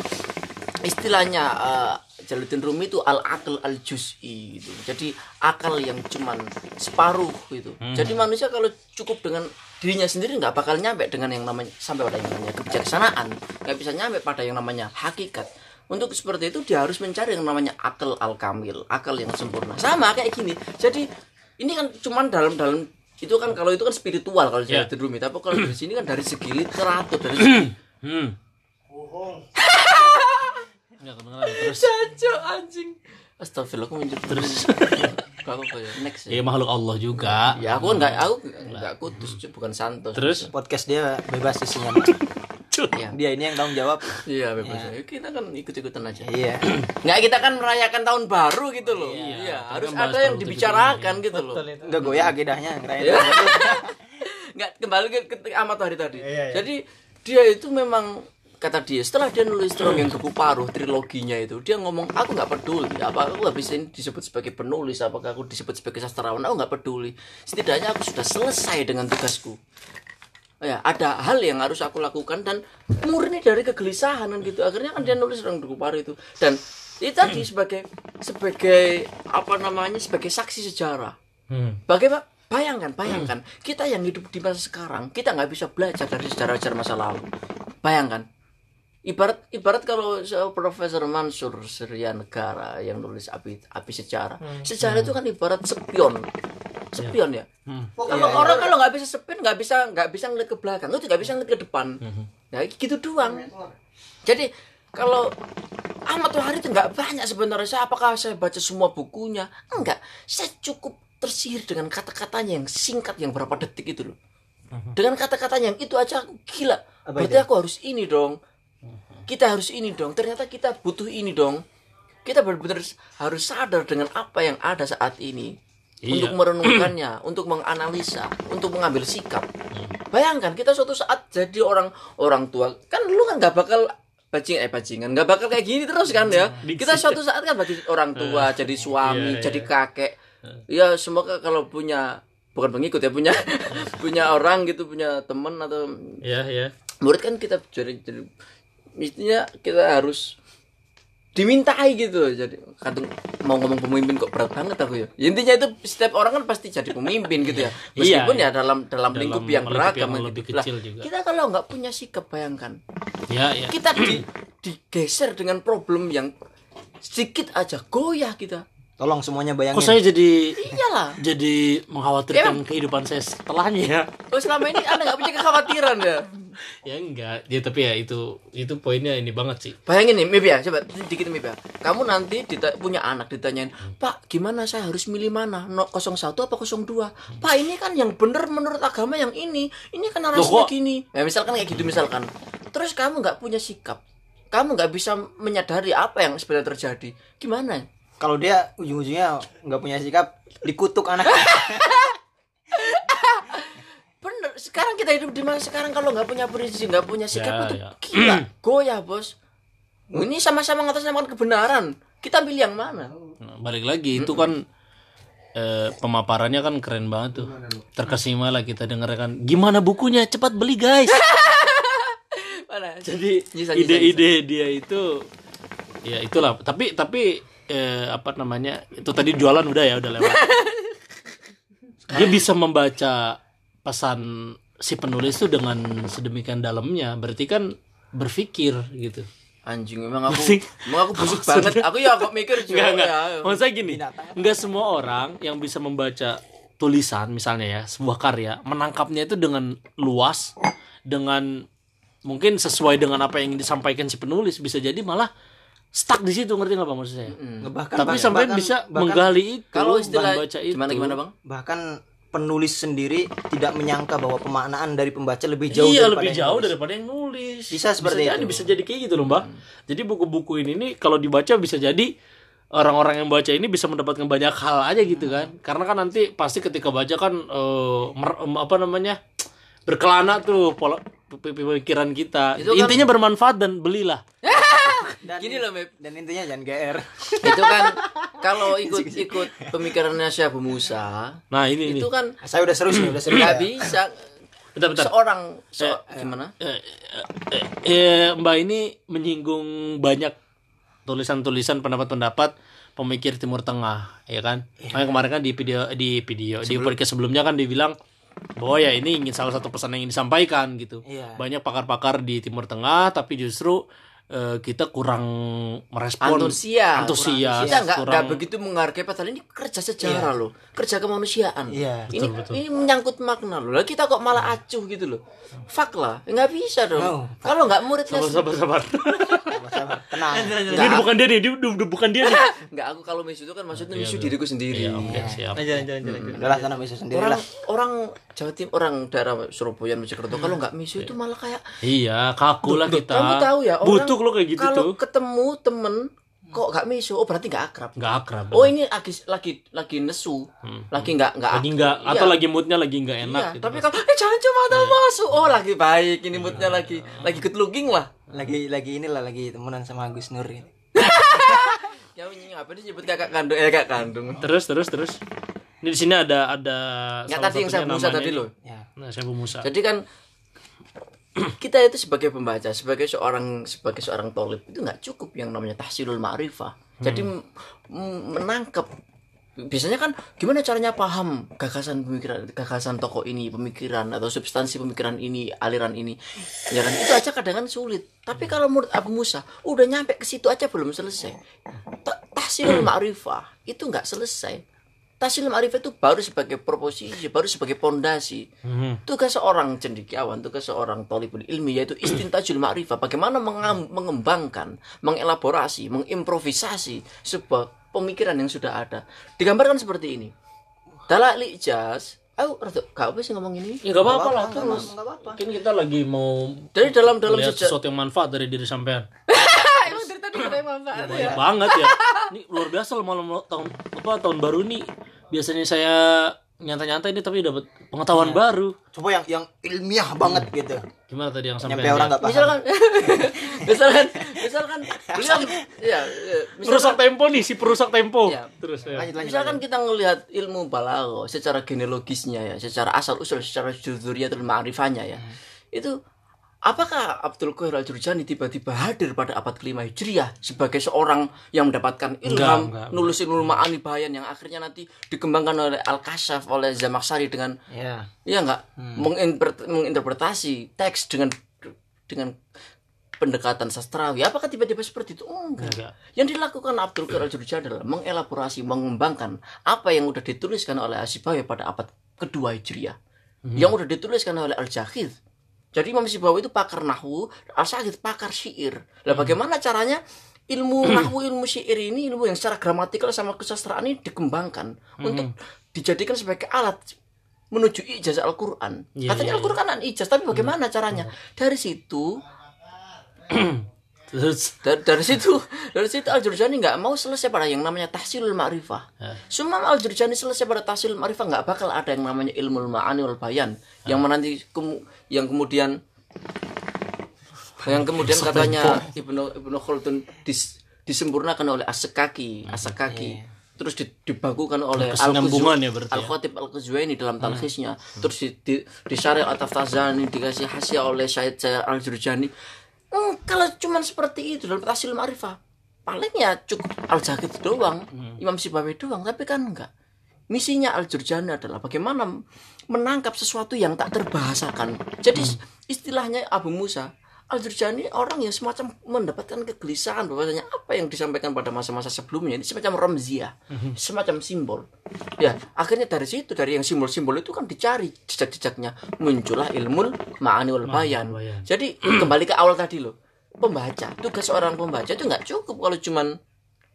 istilahnya eh, Jaluddin Rumi itu al akal al juz'i gitu. Jadi akal yang cuman separuh gitu. Jadi manusia kalau cukup dengan dirinya sendiri nggak bakal nyampe dengan yang namanya sampai pada yang namanya kebijaksanaan, nggak bisa nyampe pada yang namanya hakikat. Untuk seperti itu dia harus mencari yang namanya akal al kamil, akal yang sempurna. Sama kayak gini. Jadi ini kan cuman dalam dalam itu kan kalau itu kan spiritual kalau. Jaluddin Rumi, tapi kalau dari sini kan dari segi literatur, dari segi Hmm. Nggak kedengeran. Terus Caco anjing. Astagfirullah aku muncul terus. Aku kayak next ya ya. makhluk Allah juga. Ya aku enggak aku enggak kudus bukan santos. Terus podcast dia bebas isinya ya. dia ini yang tanggung jawab Iya bebas. Ya, Kita kan ikut-ikutan aja. iya Enggak kita kan merayakan tahun baru gitu loh. Iya, harus kan bahas ada yang dibicarakan gitu loh. nggak goyah akidahnya ngerayain Iya. Enggak kembali ke, ke Ahmad Hari tadi. Jadi dia itu memang kata dia setelah dia nulis Dongeng Gebu Paruh triloginya itu dia ngomong aku nggak peduli apa aku habis ini disebut sebagai penulis apakah aku disebut sebagai sastrawan aku nggak peduli setidaknya aku sudah selesai dengan tugasku ya ada hal yang harus aku lakukan dan murni dari kegelisahan kan gitu akhirnya kan dia nulis Dongeng Gebu Paruh itu dan itu tadi sebagai sebagai apa namanya sebagai saksi sejarah Hmm. Bagaimana? Bayangkan, bayangkan. Kita yang hidup di masa sekarang, kita nggak bisa belajar dari sejarah-sejarah masa lalu. Bayangkan. Ibarat ibarat kalau Profesor Mansur Surya Negara yang nulis api api sejarah. Sejarah itu kan ibarat spion. sepion ya? Hmm. kalau orang kalau nggak bisa spion nggak bisa nggak bisa ngeliat ke belakang itu nggak bisa ngeliat ke depan. Ya gitu doang. Jadi kalau Ahmad Tuhari itu nggak banyak sebenarnya. Saya apakah saya baca semua bukunya? Enggak. Saya cukup tersihir dengan kata-katanya yang singkat yang berapa detik itu loh. Dengan kata-katanya yang itu aja aku gila. Apa berarti itu? aku harus ini dong kita harus ini dong. Ternyata kita butuh ini dong. Kita benar-benar harus sadar dengan apa yang ada saat ini. Iya. untuk merenungkannya untuk menganalisa untuk mengambil sikap. Bayangkan kita suatu saat jadi orang orang tua. Kan lu kan nggak bakal bajing eh bajingan. Nggak bakal kayak gini terus kan ya. Kita suatu saat kan bagi orang tua jadi suami Iya, jadi kakek. Ya semoga kalau punya bukan pengikut ya punya punya orang gitu punya teman atau ya ya murid kan kita jadi jadi mestinya kita harus dimintai gitu jadi kadang mau ngomong pemimpin kok berat banget aku ya. Intinya itu setiap orang kan pasti jadi pemimpin gitu ya. Iya, meskipun iya. ya dalam dalam Dalam lingkup yang beragam yang gitu. lebih Lah, kecil juga. kita kalau nggak punya sikap bayangkan. Ya ya kita di, digeser dengan problem yang sedikit aja goyah kita. Tolong semuanya kok bayangin. saya jadi iyalah. jadi mengkhawatirkan kehidupan saya setelahnya? Ya oh selama ini anda nggak punya kekhawatiran ya ya enggak ya tapi ya itu itu poinnya ini banget sih Bayangin nih, Mip ya, coba dikit Mip ya. Kamu nanti punya anak ditanyain, Pak, gimana saya harus milih mana? No, 01 apa 02? Pak, ini kan yang bener menurut agama yang ini. Ini kan narasinya gini. Ya misalkan kayak gitu misalkan. Terus kamu nggak punya sikap. Kamu nggak bisa menyadari apa yang sebenarnya terjadi. Gimana? Kalau dia ujung-ujungnya nggak punya sikap, dikutuk anak. Sekarang kita hidup di mana sekarang kalau nggak punya prinsip, nggak punya sikap Ya, itu ya. gila, goyah bos. Ini sama-sama ngatasnamakan kebenaran. Kita pilih yang mana? Nah, balik lagi itu kan eh, pemaparannya kan keren banget tuh terkesima lah kita dengar kan gimana bukunya cepat beli guys Mana? jadi ide-ide dia itu ya itulah tapi tapi eh, apa namanya itu tadi jualan udah ya udah lewat dia bisa membaca pesan si penulis itu dengan sedemikian dalamnya berarti kan berpikir gitu Anjing memang aku memang aku busuk banget. Aku ya kok mikir juga Enggak, enggak. ya. Maksud saya gini, enggak semua orang yang bisa membaca tulisan misalnya ya, sebuah karya, menangkapnya itu dengan luas, dengan mungkin sesuai dengan apa yang disampaikan si penulis, bisa jadi malah stuck di situ, ngerti nggak Bang maksud saya? Bahkan Tapi bahkan- sampai bahkan- bisa bahkan- menggali itu, Kalau istilah membaca itu. gimana gimana, Bang? bahkan penulis sendiri tidak menyangka bahwa pemaknaan dari pembaca lebih jauh iya daripada lebih yang jauh nulis. daripada yang nulis. Bisa seperti jadi, itu. Bisa jadi kayak gitu loh, Mbak. Jadi buku-buku ini nih kalau dibaca bisa jadi orang-orang yang baca ini bisa mendapatkan banyak hal aja gitu kan. Karena kan nanti pasti ketika baca kan eh, mer- apa namanya? berkelana tuh pola pemikiran kita. Itu kan- Intinya bermanfaat dan belilah. Dan, Gini loh, Mep. dan intinya jangan GR. Itu kan kalau ikut-ikut pemikirannya Syekh Musa, Nah, ini itu nih. kan Saya udah serius nih, udah serius. nggak ya. bisa Bentar, bentar. seorang so- gimana? eh, eh, eh, Mbak ini menyinggung banyak tulisan-tulisan pendapat-pendapat pemikir Timur Tengah, ya kan? Makanya kemarin kan di video di video di podcast sebelumnya kan dibilang bahwa ya ini ingin salah satu pesan yang ingin disampaikan gitu. Iya. Banyak pakar-pakar di Timur Tengah tapi justru eh, kita kurang merespon Antusias. antusias, Kita nggak kurang- begitu menghargai padahal ini kerja sejarah loh, kerja kemanusiaan. Iya. ini ini menyangkut makna loh. Lah kita kok malah acuh gitu loh. Fak lah, nggak bisa dong. No. Kalau nggak murid les sabar sabar. Sabar, Tenang. Ini udah bukan dia nih, dia udah, udah bukan dia nih. nggak aku kalau misu itu kan maksudnya misu diriku sendiri. Iya, oke, siap. Udahlah sana misu sendiri orang lah. orang Jawa Timur orang daerah Surabaya Mojokerto kalau nggak misu itu malah kayak Iya, kaku lah kita. kamu tahu ya orang Butuh lo kayak gitu kalau tuh. ketemu temen kok nggak misu oh berarti nggak akrab Nggak akrab. oh ini lagi lagi lagi nesu lagi nggak nggak lagi nggak Iya. atau lagi moodnya lagi nggak enak Iya, gitu. tapi kalau eh jangan cuma tahu masuk oh lagi baik ini moodnya lagi lagi good looking lah Lagi lagi inilah lagi temenan sama Gus Nur gitu. ya ini apa sih nyebut kakak kandung eh kakak kandung terus terus terus ini di sini ada ada nggak salah tadi yang saya Musa tadi ini. loh Ya. nah saya Musa Jadi kan kita itu sebagai pembaca, sebagai seorang sebagai seorang tolib itu nggak cukup yang namanya tahsilul ma'rifah. Jadi m- m- menangkap biasanya kan gimana caranya paham gagasan pemikiran gagasan tokoh ini pemikiran atau substansi pemikiran ini aliran ini ya kan itu aja kadang kan sulit tapi kalau menurut Abu Musa udah nyampe ke situ aja belum selesai Ta- tahsilul ma'rifah itu nggak selesai Tahsil ma'rifah itu baru sebagai proposisi, baru sebagai pondasi. Mhm. Tugas seorang cendekiawan, tugas seorang tolibul ilmi yaitu istintajul ma'rifah. Bagaimana mengembangkan, mengelaborasi, mengimprovisasi sebuah pemikiran yang sudah ada. Digambarkan seperti ini. Dalam ijaz, ayo rada gak apa sih ngomong ini? Ya gak apa-apa lah terus. apa-apa. Mungkin kita lagi mau Dari dalam dalam sesuatu yang manfaat dari diri sampean. Emang dari tadi ada yang manfaat ya? Banyak banget ya. Ini luar biasa loh malam tahun apa tahun baru nih. Biasanya saya nyantai-nyantai ini tapi dapat pengetahuan baru. coba yang yang ilmiah banget gitu Gimana tadi yang nyampe sampean? orang nggak paham Misalkan, misalkan, misalkan beliau, ya, ya, misalkan, Perusak tempo nih si perusak tempo. Ya. Terus ya. lanjut lanjut misalkan kita ngelihat ilmu balago secara genealogisnya ya, secara asal usul, secara juduriyatul ma'rifahnya ya, itu apakah Abdul Qadir al Jurjani tiba-tiba hadir pada abad kelima hijriah sebagai seorang yang mendapatkan ilham enggak, nulis ilmu ma'ani bayan yang akhirnya nanti dikembangkan oleh al kashaf oleh Zamakhsyari dengan ya. Iya enggak? Menginter- menginterpretasi teks dengan dengan pendekatan sastrawi. Apakah tiba-tiba seperti itu? Enggak. Enggak. Yang dilakukan Abdul Qadir Al-Jurjani adalah mengelaborasi, mengembangkan apa yang sudah dituliskan oleh Asibawi pada abad kedua Hijriah. Yang sudah dituliskan oleh Al-Jahiz. Jadi Imam Sibawi itu pakar nahwu, Al-Syahid pakar syair. Lah bagaimana caranya ilmu nahwu, ilmu syair ini, ilmu yang secara gramatikal sama kesastraan ini dikembangkan untuk dijadikan sebagai alat menuju ijazah Al-Qur'an. Iya, Katanya iya, Al-Qur'an kan ijazah, tapi bagaimana caranya? Dari situ Terus dari, dari situ dari situ Al Jurjani nggak mau selesai pada yang namanya tahsilul ma'rifah. Ya. Semua Al Jurjani selesai pada tahsilul ma'rifah nggak bakal ada yang namanya ilmu ma'ani wal bayan yang menanti kemu- yang kemudian yang kemudian katanya Ibnu Ibnu Khaldun dis- disempurnakan oleh As-Sekaki, As-Sekaki. Terus di- dibakukan oleh Kesinambungan ya berarti ya. Al-Khatib Al-Qazwaini dalam talkhisnya. Terus di, di, di Syarih At-Taftazani dikasih hasil oleh Syed Syed Al-Jurjani. Hmm, kalau cuman seperti itu dalam tahsil ma'rifah, paling ya cukup Al-Jahid doang, Imam Sibawi doang, tapi kan enggak. Misinya Al-Jurjani adalah bagaimana menangkap sesuatu yang tak terbahasakan. Jadi istilahnya Abu Musa, Al-Jurjani orang yang semacam mendapatkan kegelisahan bahwasanya apa yang disampaikan pada masa-masa sebelumnya ini semacam ramziah, semacam simbol. Ya, akhirnya dari situ dari yang simbol-simbol itu kan dicari jejak-jejaknya, muncullah ilmu ma'ani wal bayan. Jadi kembali ke awal tadi loh. Pembaca, tugas seorang pembaca itu nggak cukup kalau cuman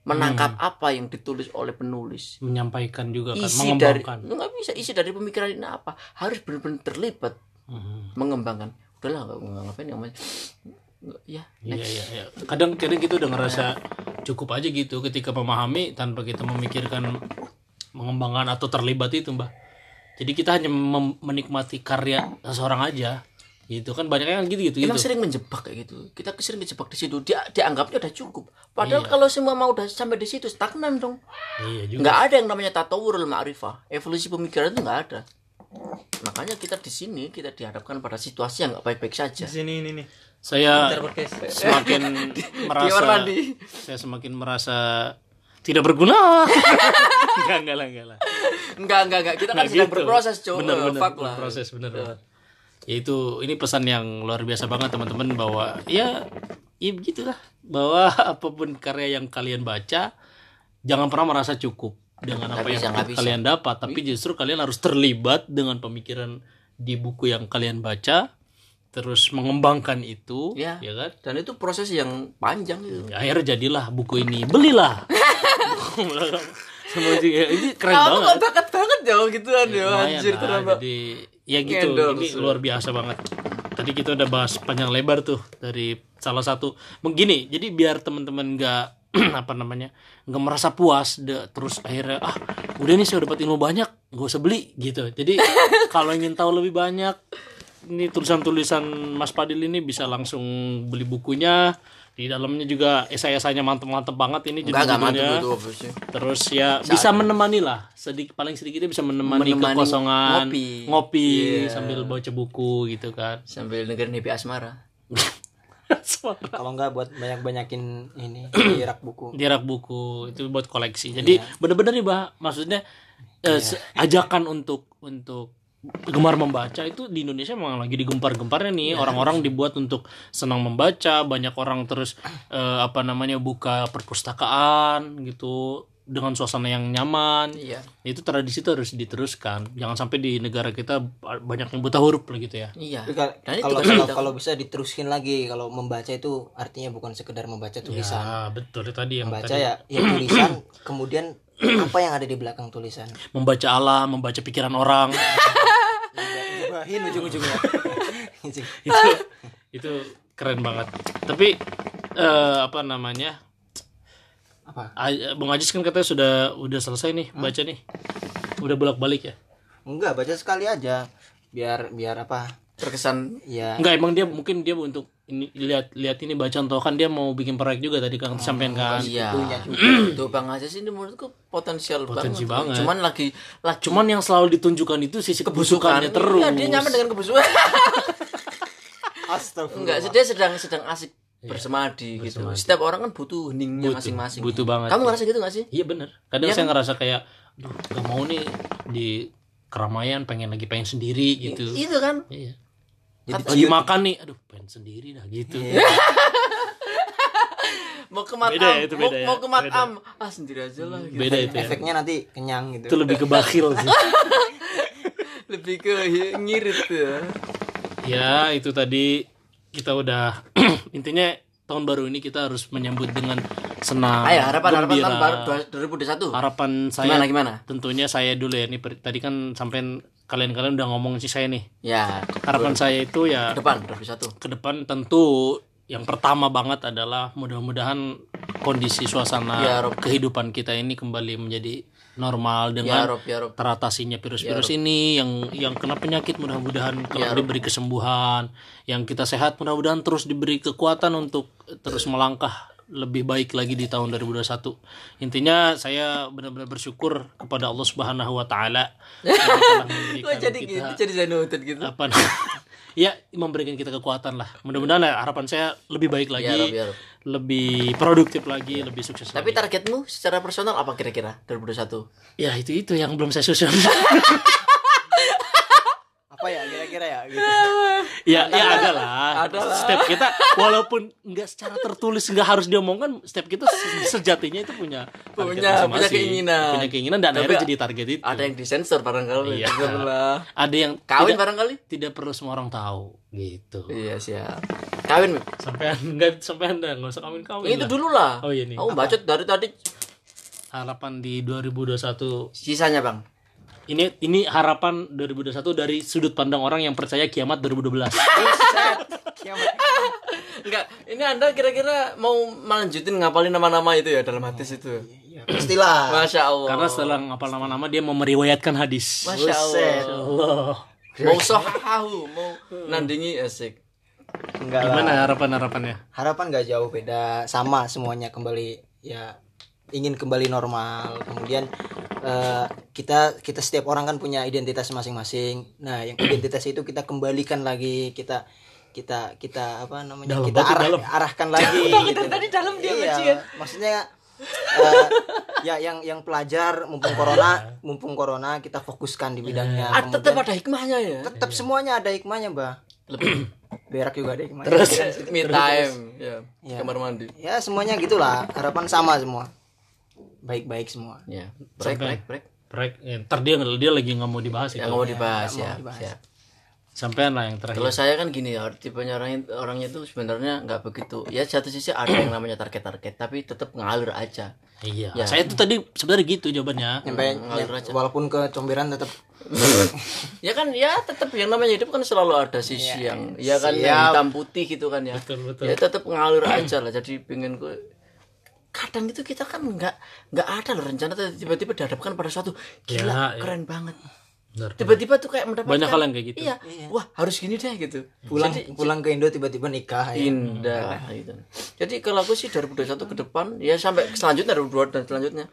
menangkap apa yang ditulis oleh penulis. menyampaikan juga kan, Isi dari mengembangkan. nggak bisa isi dari pemikiran ini apa? Harus benar-benar terlibat Mhm. mengembangkan. Udahlah nggak nggak ngapain namanya. Ya, Iya iya iya. Kadang kadang kita udah ngerasa cukup aja gitu ketika memahami tanpa kita memikirkan mengembangkan atau terlibat itu, Mbak. Jadi kita hanya menikmati karya seseorang aja. Gitu kan banyak yang gitu gitu Emang gitu. sering menjebak kayak gitu. Kita sering kejebak di situ. Dia dianggapnya udah cukup. Padahal kalau semua mau udah sampai di situ stagnan dong. Iya juga. nggak ada yang namanya tatawurul ma'rifah evolusi pemikiran itu nggak ada makanya kita di sini kita dihadapkan pada situasi yang nggak baik-baik saja sini ini nih Saya semakin merasa saya semakin merasa tidak berguna. enggak enggak lah enggak lah. enggak enggak enggak kita kan Nggak sedang gitu. berproses coba Bener, bener, Fuck lah. bener. Ya itu ini pesan yang luar biasa banget teman-teman bahwa ya ya begitulah bahwa apa pun karya yang kalian baca jangan pernah merasa cukup dengan apa bisa, yang bisa. kalian dapat tapi justru kalian harus terlibat dengan pemikiran di buku yang kalian baca terus mengembangkan itu Ya. ya kan? Dan itu proses yang panjang itu. Akhirnya jadilah buku ini. Belilah. Juga- ini keren kamu banget. bakat banget ya gituan ya Lumayan anjir ternyata jadi ya gitu Ngendorse. ini luar biasa banget. Tadi kita udah bahas panjang lebar tuh dari salah satu. Begini jadi biar teman-teman nggak apa namanya nggak merasa puas de- terus akhirnya ah udah nih saya dapat ilmu banyak gak usah beli gitu jadi kalau ingin tahu lebih banyak ini tulisan-tulisan Mas Padil ini bisa langsung beli bukunya di dalamnya juga esai-esainya mantep-mantep banget ini itu obviously. Terus ya bisa menemani lah, sedikit paling sedikitnya bisa menemani, Menemani kekosongan, ngopi. ngopi Iya. sambil baca buku gitu kan. sambil dengerin Happy Asmara. kalau enggak buat banyak-banyakin ini di rak buku. Di rak buku itu buat koleksi. Jadi bener-bener nih, Bah, maksudnya eh, se- ajakan untuk untuk gemar membaca itu di Indonesia memang lagi digempar-gemparnya nih. Orang-orang dibuat untuk senang membaca banyak orang terus eh, apa namanya buka perpustakaan gitu dengan suasana yang nyaman. Iya. itu tradisi itu harus diteruskan. Jangan sampai di negara kita banyak yang buta huruf lah gitu ya. Iya. Dan kalau kan kalau, kita- kalau bisa diteruskin lagi kalau membaca itu artinya bukan sekedar membaca tulisan. ah betul. Itu tadi yang membaca tadi. ya ya tulisan kemudian apa yang ada di belakang tulisan? Membaca alam membaca pikiran orang. Ibrahim ujung-ujungnya. Itu itu keren banget. Tapi eh, apa namanya apa? A- Bung Ajis kan katanya sudah udah selesai nih baca nih. Udah bolak balik ya? Enggak baca sekali aja. Biar biar apa? Terkesan. Ya Enggak emang dia mungkin dia untuk ini lihat lihat ini bacaan toh kan dia mau bikin proyek juga tadi kan sampean kan? iya. Tuh Bang Aja sih ini menurutku potensial Potensi banget. banget. Cuman lagi lagi cuman yang selalu ditunjukkan itu sisi kebusukannya terus Iya, dia nyaman dengan kebusukan. Astagfirullah. Enggak, dia sedang sedang asik bersemadi gitu. Setiap orang kan butuh heningnya masing-masing. butuh banget. Kamu ngerasa gitu gak sih? iya bener. Kadang saya ngerasa kayak duh gak mau nih di keramaian pengen lagi pengen sendiri gitu. Itu kan. iya. Lagi makan nih aduh pengen sendiri dah gitu. Mau ke matam, Beda ya, itu mau, beda ya, mau ke matam. Ah, sendiri aja lah gitu. beda itu ya. Efeknya nanti kenyang itu gitu lebih ke bakhil sih. Lebih ke ngirit ya. ya itu tadi kita udah intinya tahun baru ini kita harus menyambut dengan senang Ayo, harapan harapan gembira. tahun baru 2021. harapan saya Gimana gimana? tentunya saya dulu ya ini per- tadi kan sampai kalian-kalian udah ngomong sih saya nih Ya, harapan saya itu ya ke depan 2021. ke depan tentu yang pertama banget adalah mudah-mudahan kondisi suasana Ya, Rob. kehidupan kita ini kembali menjadi normal Ya dengan Rob, ya Rob. teratasinya virus-virus ini yang yang kena penyakit mudah-mudahan terus diberi kesembuhan. Yang kita sehat mudah-mudahan terus diberi kekuatan untuk terus melangkah lebih baik lagi di tahun 2021 intinya saya benar-benar bersyukur kepada Allah Subhanahu Wa Taala. Jadi kita gitu, jadi Zainuddin gitu. apa ya memberikan kita kekuatan lah mudah-mudahan ya, harapan saya lebih baik lagi Ya Rob, ya Rob. lebih produktif lagi lebih sukses Tapi lagi targetmu secara personal apa kira-kira 2021? ya itu itu yang belum saya susun apa ya kira-kira ya gitu. ya ya ada lah step kita walaupun nggak secara tertulis nggak harus diomongkan step kita se- sejatinya itu punya Punya- punya keinginan. punya keinginan dan Tapi akhirnya jadi target itu Ada yang disensor barangkali. Iya. Ada yang Kawin tidak, barangkali? tidak perlu semua orang tahu gitu Iya siap. Kawin. Sampai nggak sampai anda nggak usah kawin kawin Itu dulu lah. Oh, iya nih. Aku bacot dari tadi harapan di 2021 sisanya bang. Ini ini harapan 2021 dari sudut pandang orang yang percaya kiamat 2012 Enggak. Ini anda kira-kira mau melanjutin ngapalin nama-nama itu ya dalam hadis itu. ya, pastilah Masya Allah. karena setelah ngapal nama-nama dia mau meriwayatkan hadis Masya Allah. Allah Mau sohahu, mau nandingi asik. enggak lah gimana harapan harapannya harapan nggak jauh beda sama semuanya kembali ya ingin kembali normal kemudian eh, kita kita setiap orang kan punya identitas masing-masing nah yang identitas itu kita kembalikan lagi kita kita kita apa namanya Dalam, kita arah, dalam. arahkan lagi gitu. tadi dalam dia iya, maksudnya eh, ya yang yang pelajar mumpung corona mumpung corona kita fokuskan di bidangnya Ah, tetap ada hikmahnya ya. tetap semuanya ada hikmahnya mbak Lebih berak juga ada hikmahnya terus me time ya. Ya. Kamar mandi. ya semuanya gitulah harapan sama semua baik-baik semua Ya. Break, break, break. Break, ya, ntar dia dia lagi nggak mau dibahas itu Yang mau dibahas ya. Siap. sampean lah yang terakhir Kalau saya kan gini ya, tipenya orang orangnya itu sebenarnya nggak begitu. Ya satu sisi ada yang namanya target-target, tapi tetap ngalir aja. iya Ya. saya tuh tadi sebenarnya gitu jawabannya sampai ngalir aja. walaupun kecomberan tetap ya kan ya tetap yang namanya hidup kan selalu ada sisi yang ya kan yang hitam putih gitu kan ya. betul betul Ya tetap ngalir aja lah. Jadi pengen gue kadang itu kita kan nggak nggak ada loh rencana tapi tiba-tiba dihadapkan pada suatu gila Ya, ya. keren banget Benar. tiba-tiba tuh kayak mendapatkan Banyak hal yang kayak gitu. iya wah harus gini deh gitu pulang pulang ke Indo tiba-tiba nikah ya. indah gitu jadi kalau aku sih 2021 ke depan ya sampai selanjutnya 2022 dan selanjutnya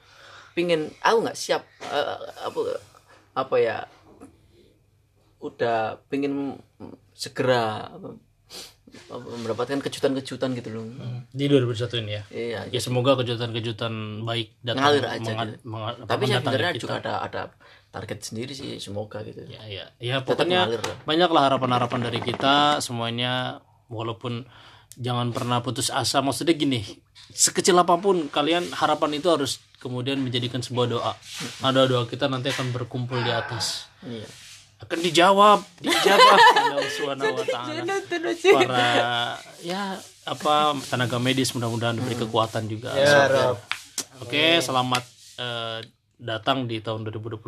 pingin aku nggak siap eh, apa apa ya udah pingin segera mendapatkan kejutan-kejutan gitu loh. Di 2021 ini ya? Iya. Ya semoga kejutan-kejutan baik datang Ngalir aja gitu. apa, tapi saya sebenarnya juga ada ada target sendiri sih semoga gitu. Ya ya. Ya pokoknya banyaklah harapan-harapan dari kita semuanya. Walaupun jangan pernah putus asa maksudnya gini sekecil apa pun kalian harapan itu harus kemudian menjadikan sebuah doa. Ada doa kita nanti akan berkumpul di atas. Iya. Akan dijawab dijawab oleh Allah Subhanahu wa taala para ya apa tenaga medis mudah-mudahan diberi kekuatan juga Ya, Rob. Oke, selamat eh, datang di tahun 2021.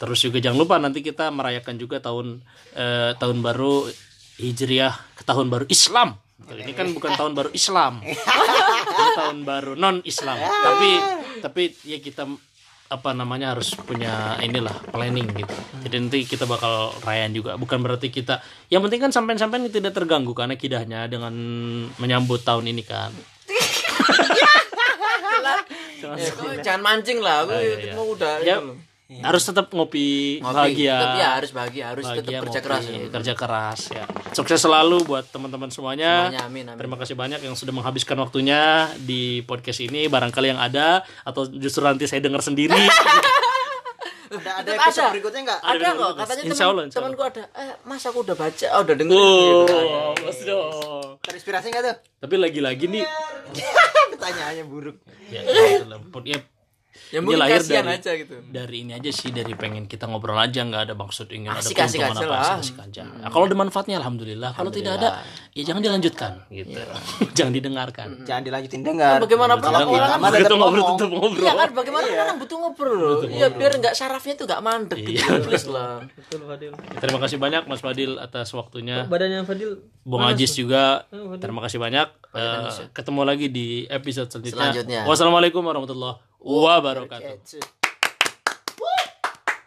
Terus juga jangan lupa nanti kita merayakan juga tahun eh, tahun baru Hijriah ke tahun baru Islam. Ini kan bukan tahun baru Islam. Ini tahun baru non Islam. Tapi tapi ya kita apa namanya harus punya inilah planning gitu. Jadi nanti kita bakal rayain juga. Bukan berarti kita yang penting kan sampai-sampai tidak terganggu karena kidahnya dengan menyambut tahun ini kan. Jangan Eh, jangan mancing lah, aku iya, iya. mau udah ya, loh. harus tetap ngopi, Ngopi. bahagia Tetap ya harus bahagia, harus bahagia tetap kerja ngopi, keras. kerja keras ya sukses selalu buat teman-teman semuanya, Semuanya, amin, amin. terima kasih banyak yang sudah menghabiskan waktunya di podcast ini barangkali yang ada atau justru nanti saya dengar sendiri Ada ada episode ada. berikutnya enggak? Ada bener, kok, katanya Insya teman Allah, insya Allah. temanku ada. Eh, Mas aku udah baca, oh udah denger gitu. oh mas dong Terinspirasi enggak tuh? tapi lagi-lagi nih Pertanyaannya buruk. ya, gitu lah. ya Ya mungkin lahir kasihan dari- aja gitu. dari ini aja sih dari pengen kita ngobrol aja nggak ada maksud ingin Asik, ada asik keuntungan aja apa lah. asik aja. Nah, kalau ada manfaatnya alhamdulillah. Kalau tidak ada ya jangan dilanjutkan gitu. Jangan didengarkan. Jangan dilanjutin dengar. Bagaimana pun orang ngobrol, Mama tetap tetap ngobrol tetap ngobrol. Iya kan? Bagaimana orang butuh ngobrol. Iya biar nggak sarafnya tuh nggak mandek gitu. Iya. Please lah. Betul Fadil. terima kasih banyak Mas Fadil atas waktunya. Badannya Fadil? Bung Ajis juga. Terima kasih banyak. Eh, ketemu lagi di episode selanjutnya. Selanjutnya. wassalamualaikum warahmatullahi wabarakatuh.